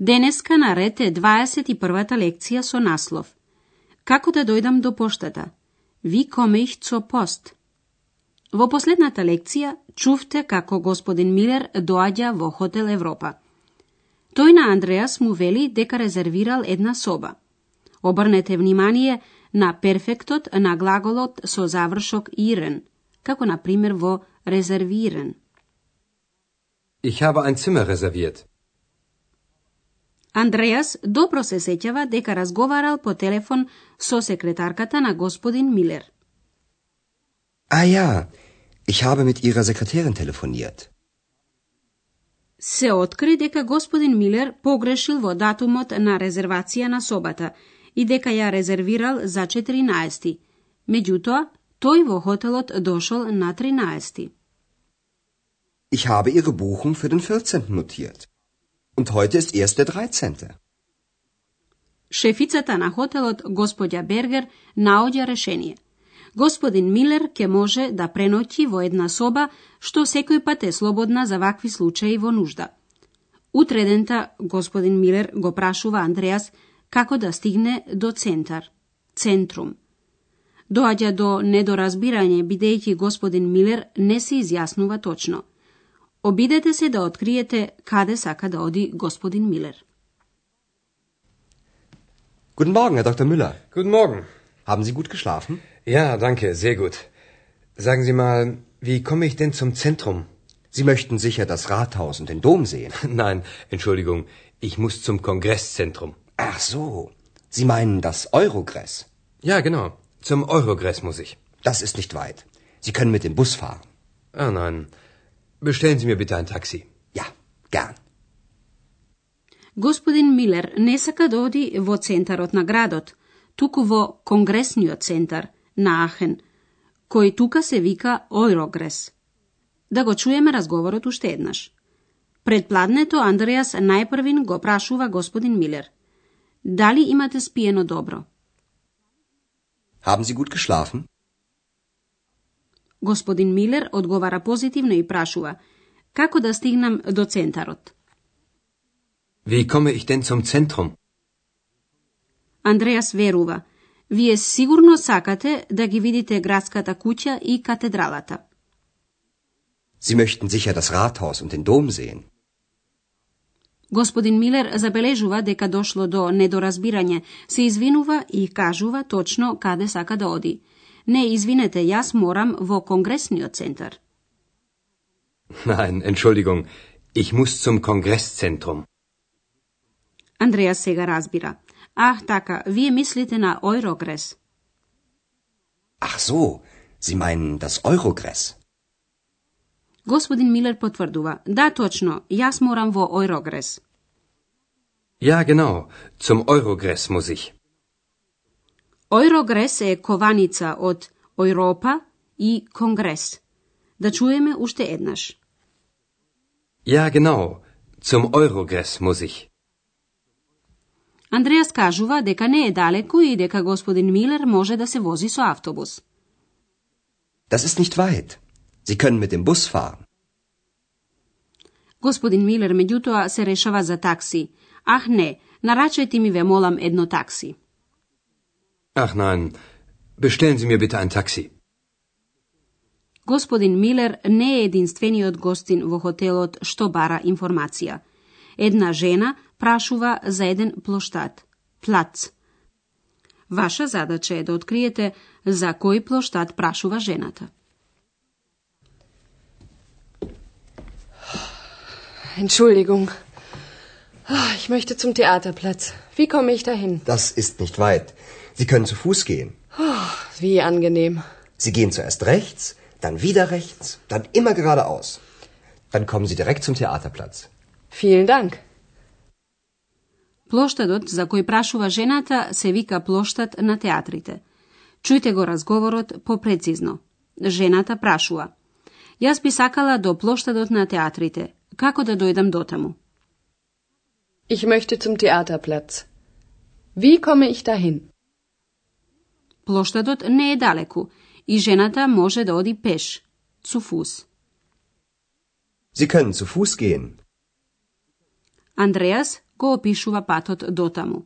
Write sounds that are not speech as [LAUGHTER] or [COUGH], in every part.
Денеска на рете е 21-та лекција со наслов Како да дојдам до поштата? Ви коме их цо пост? Во последната лекција чувте како господин Милер доаѓа во хотел Европа. Тој на Андреас му вели дека резервирал една соба. Обрнете внимание на перфектот на глаголот со завршок ирен, како на пример во резервирен. Ich habe ein Zimmer reserviert. Андреас добро се сеќава дека разговарал по телефон со секретарката на господин Милер. Ah ja, ich habe mit Ihrer Sekretärin telefoniert. Се откри дека господин Милер погрешил во датумот на резервација на собата и дека ја резервирал за 14. Меѓутоа, тој во хотелот дошол на 13. Ich habe Ihre Buchung für den 14. notiert. Und heute ist erst der 13. Шефицата на хотелот, господја Бергер, наоѓа решение. Господин Милер ќе може да преноќи во една соба, што секој пат е слободна за вакви случаи во нужда. Утредента, господин Милер го прашува Андреас како да стигне до центар, центрум. Доаѓа до недоразбирање бидејќи господин Милер не се изјаснува точно – Obidete se da otkrijete kade saka da odi gospodin Miller. Guten Morgen, Herr Dr. Müller. Guten Morgen. Haben Sie gut geschlafen? Ja, danke, sehr gut. Sagen Sie mal, wie komme ich denn zum Zentrum? Sie möchten sicher das Rathaus und den Dom sehen. [LAUGHS] Nein, Entschuldigung, ich muss zum Kongresszentrum. Ach so, Sie meinen das Eurogress? Ja, genau. Zum Eurogress muss ich. Das ist nicht weit. Sie können mit dem Bus fahren. Ah nein, Bestellen Sie mir bitte ein Taxi. Ja, gern. Господин Милер не сака да оди во центарот на градот, туку во Конгресниот центар на Ахен, кој тука се вика Ойрогрес. Да го чуеме разговорот уште еднаш. Пред пладнето Андреас најпрвин го прашува господин Милер. Дали имате спиено добро? Haben Sie gut geschlafen? Господин Милер одговара позитивно и прашува како да стигнам до центарот. Wie komme ich denn zum Zentrum? Андреас верува. Вие сигурно сакате да ги видите градската куќа и катедралата. Sie möchten sicher das Rathaus und den Dom sehen. Господин Милер забележува дека дошло до недоразбирање, се извинува и кажува точно каде сака да оди. Не, извинете, јас морам во Конгресниот центар. Nein, Entschuldigung, ich muss zum Kongresszentrum. Андреа сега разбира. Ах, така, вие мислите на Eurogres. Ach so, Sie meinen das Eurogress. Господин Милер потврдува. Да, точно, јас морам во Eurogres. Ja, genau, zum Eurogress muss ich. Eurogres е кованица од Европа и Конгрес. Да чуеме уште еднаш. Ja, genau, zum Eurogress muss ich. Андреас кажува дека не е далеку и дека господин Милер може да се вози со автобус. Das ist nicht weit. Sie können mit dem Bus fahren. Господин Милер меѓутоа се решава за такси. Ах не, нарачајте ми ве молам едно такси. Ach nein, bestellen Sie mir bitte ein Taxi. Господин Милер не е единствениот гостин во хотелот што бара информација. Една жена прашува за еден плоштад, плац. Ваша задача е да откриете за кој плоштад прашува жената. Entschuldigung. Ah, Ich möchte zum Theaterplatz. Wie komme ich dahin? Das ist nicht weit. Sie können zu Fuß gehen. Wie angenehm. Sie gehen zuerst rechts, dann wieder rechts, dann immer geradeaus. Dann kommen Sie direkt zum Theaterplatz. Vielen Dank. Плоштадот за кој прашува жената се вика плоштад на театрите. Чујте го разговорот попрецизно. Жената прашува. Јас би сакала до плоштадот на театрите. Како да дојдам дотаму? Ich möchte zum Theaterplatz. Wie komme ich dahin? Плоштадот не е далеку и жената може да оди пеш, zu Fuß. Sie können zu Fuß gehen. Андреас го опишува патот дотаму.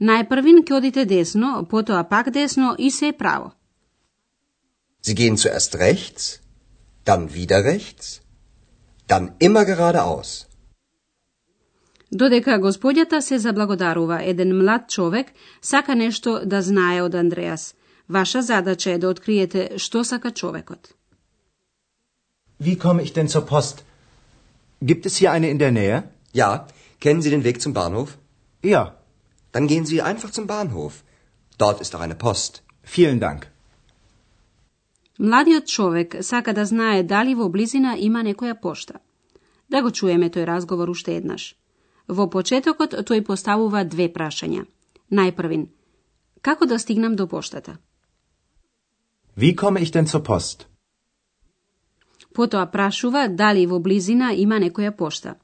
Најпрвин ќе одите десно, потоа пак десно и се право. Sie gehen zuerst rechts, dann wieder rechts, dann immer geradeaus. Додека господјата се заблагодарува, еден млад човек сака нешто да знае од Андреас. Ваша задача е да откриете што сака човекот. Wie komme ich denn zur Post? Gibt es hier eine in der Nähe? Ja, kennen Sie den Weg zum Bahnhof? Ja, Dann gehen Sie einfach zum Bahnhof. Dort ist auch eine Post. vielen Dank. Младиот човек сака да знае дали во близина има некоја пошта. Да го чуеме тој разговор уште еднаш. Во почетокот тој поставува две прашања. Најпрвин, како да стигнам до поштата? Wie komme ich denn zur Post? Потоа прашува дали во близина има некоја пошта.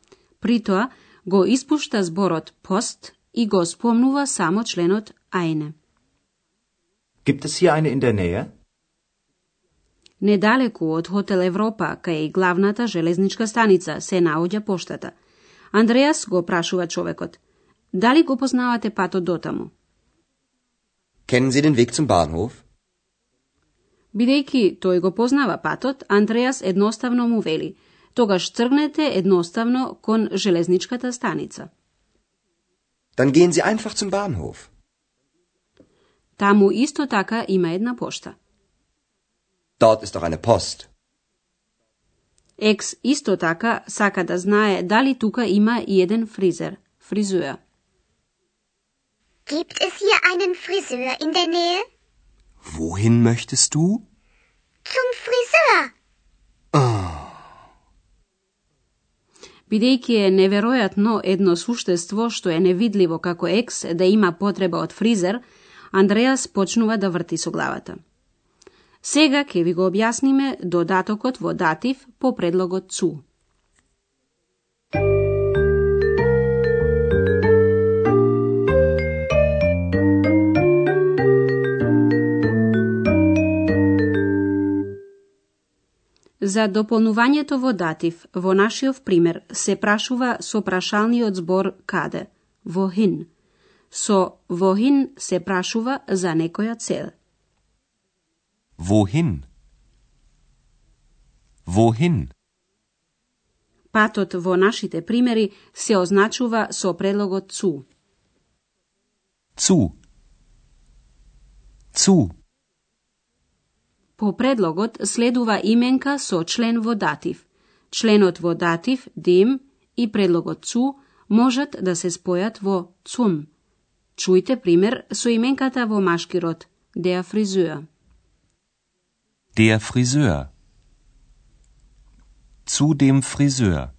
При тоа го испушта зборот пост и го спомнува само членот ајне. Gibt es hier eine in der Nähe? Недалеку од Хотел Европа, кај главната железничка станица, се наоѓа поштата. Андреас го прашува човекот. Дали го познавате патот дотаму? Kennen Sie den Weg zum Bahnhof? Бидејќи тој го познава патот, Андреас едноставно му вели. Тогаш тргнете едноставно кон железничката станица. Dann gehen Sie einfach zum Bahnhof. Таму исто така има една пошта. Dort ist auch eine Post. Екс исто така сака да знае дали тука има и еден фризер, фризуер. Gibt es hier einen Friseur in der Nähe? Wohin möchtest du? Zum Friseur. Бидејќи е неверојатно едно суштество што е невидливо како екс да има потреба од фризер, Андреас почнува да врти со главата. Сега ќе ви го објасниме додатокот во датив по предлогот цу. За дополнувањето во датив во нашиот пример се прашува со прашалниот збор каде, воhin. Со воhin се прашува за некоја цел. Wohin? Wohin? Патот во нашите примери се означува со предлогот цу. Zu. Zu. По предлогот следува именка со член во датив. Членот во датив, дем, и предлогот цу можат да се спојат во цум. Чујте пример со именката во машки род, der Friseur. Der Friseur. Zu dem Friseur.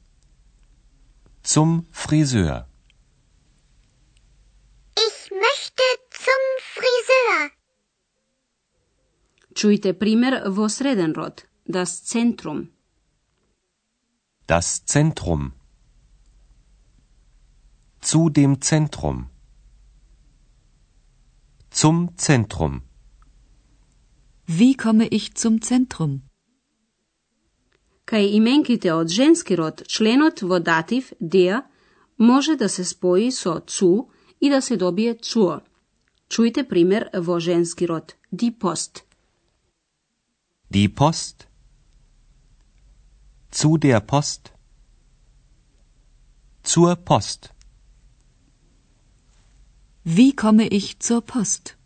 Zum Friseur. Ich möchte zum Friseur. Čujte primjer vo Sredenrod, das Zentrum. Das Zentrum. Zu dem Zentrum. Zum Zentrum. Wie komme ich zum Zentrum? Кај именките од женски род, членот во датив, der, може да се спои со цу и да се добие цуо. Чујте пример во женски род, die Post. Die Post. Zu der Post. Zur Post. Wie komme ich zur Post?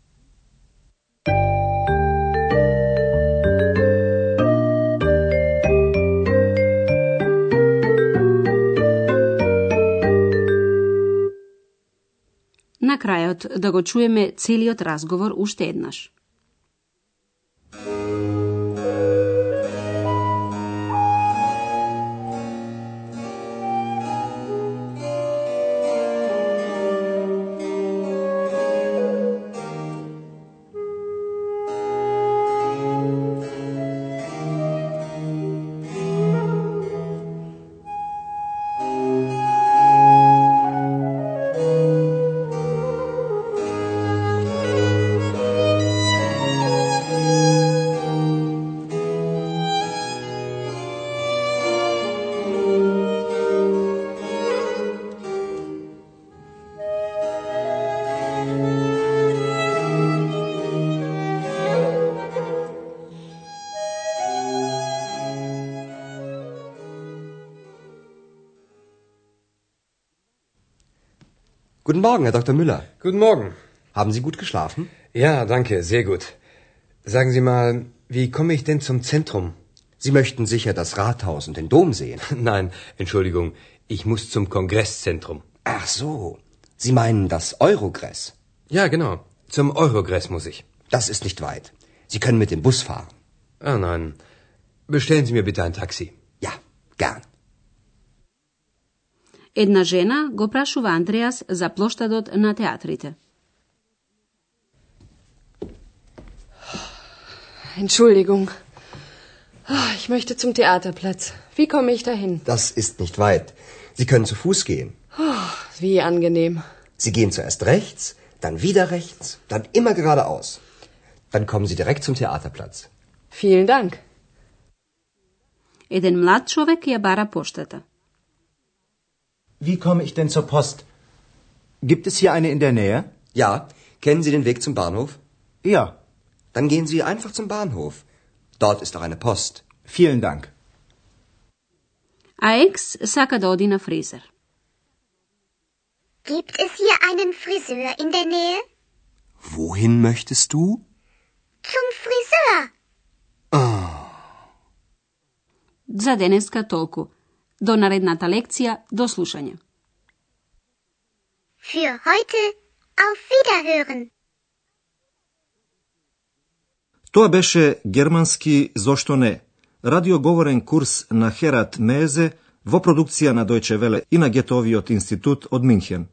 На крајот да го чуеме целиот разговор уште еднаш. Guten Morgen, Herr Dr. Müller. Guten Morgen. Haben Sie gut geschlafen? Ja, danke, sehr gut. Sagen Sie mal, wie komme ich denn zum Zentrum? Sie möchten sicher das Rathaus und den Dom sehen. [LAUGHS] Nein, Entschuldigung, ich muss zum Kongresszentrum. Ach so. Sie meinen das Eurogress. Ja, genau. Zum Eurogress muss ich. Das ist nicht weit. Sie können mit dem Bus fahren. Ah, nein. Bestellen Sie mir bitte ein Taxi. Ja, gern. Една жена го прашува Андреас за плоштадот на театрите. Entschuldigung. Ah, Ich möchte zum Theaterplatz. Wie komme ich dahin? Das ist nicht weit. Sie können zu Fuß gehen. Wie angenehm. Sie gehen zuerst rechts, dann wieder rechts, dann immer geradeaus. Dann kommen Sie direkt zum Theaterplatz. Vielen Dank. Еден млад човек ја бара поштата. Wie komme ich denn zur Post? Gibt es hier eine in der Nähe? Ja. Kennen Sie den Weg zum Bahnhof? Ja. Dann gehen Sie einfach zum Bahnhof. Dort ist auch eine Post. Vielen Dank. Aix Sakadodina Fräser. Gibt es hier einen Friseur in der Nähe? Wohin möchtest du? Zum Friseur. Oh. Za danes toliko. До наредната лекција, до слушање. Für heute auf Wiederhören. Тоа беше германски зошто не, радиоговорен курс на Херат Мезе во продукција на Дојче Веле и на Гетовиот институт од Минхен.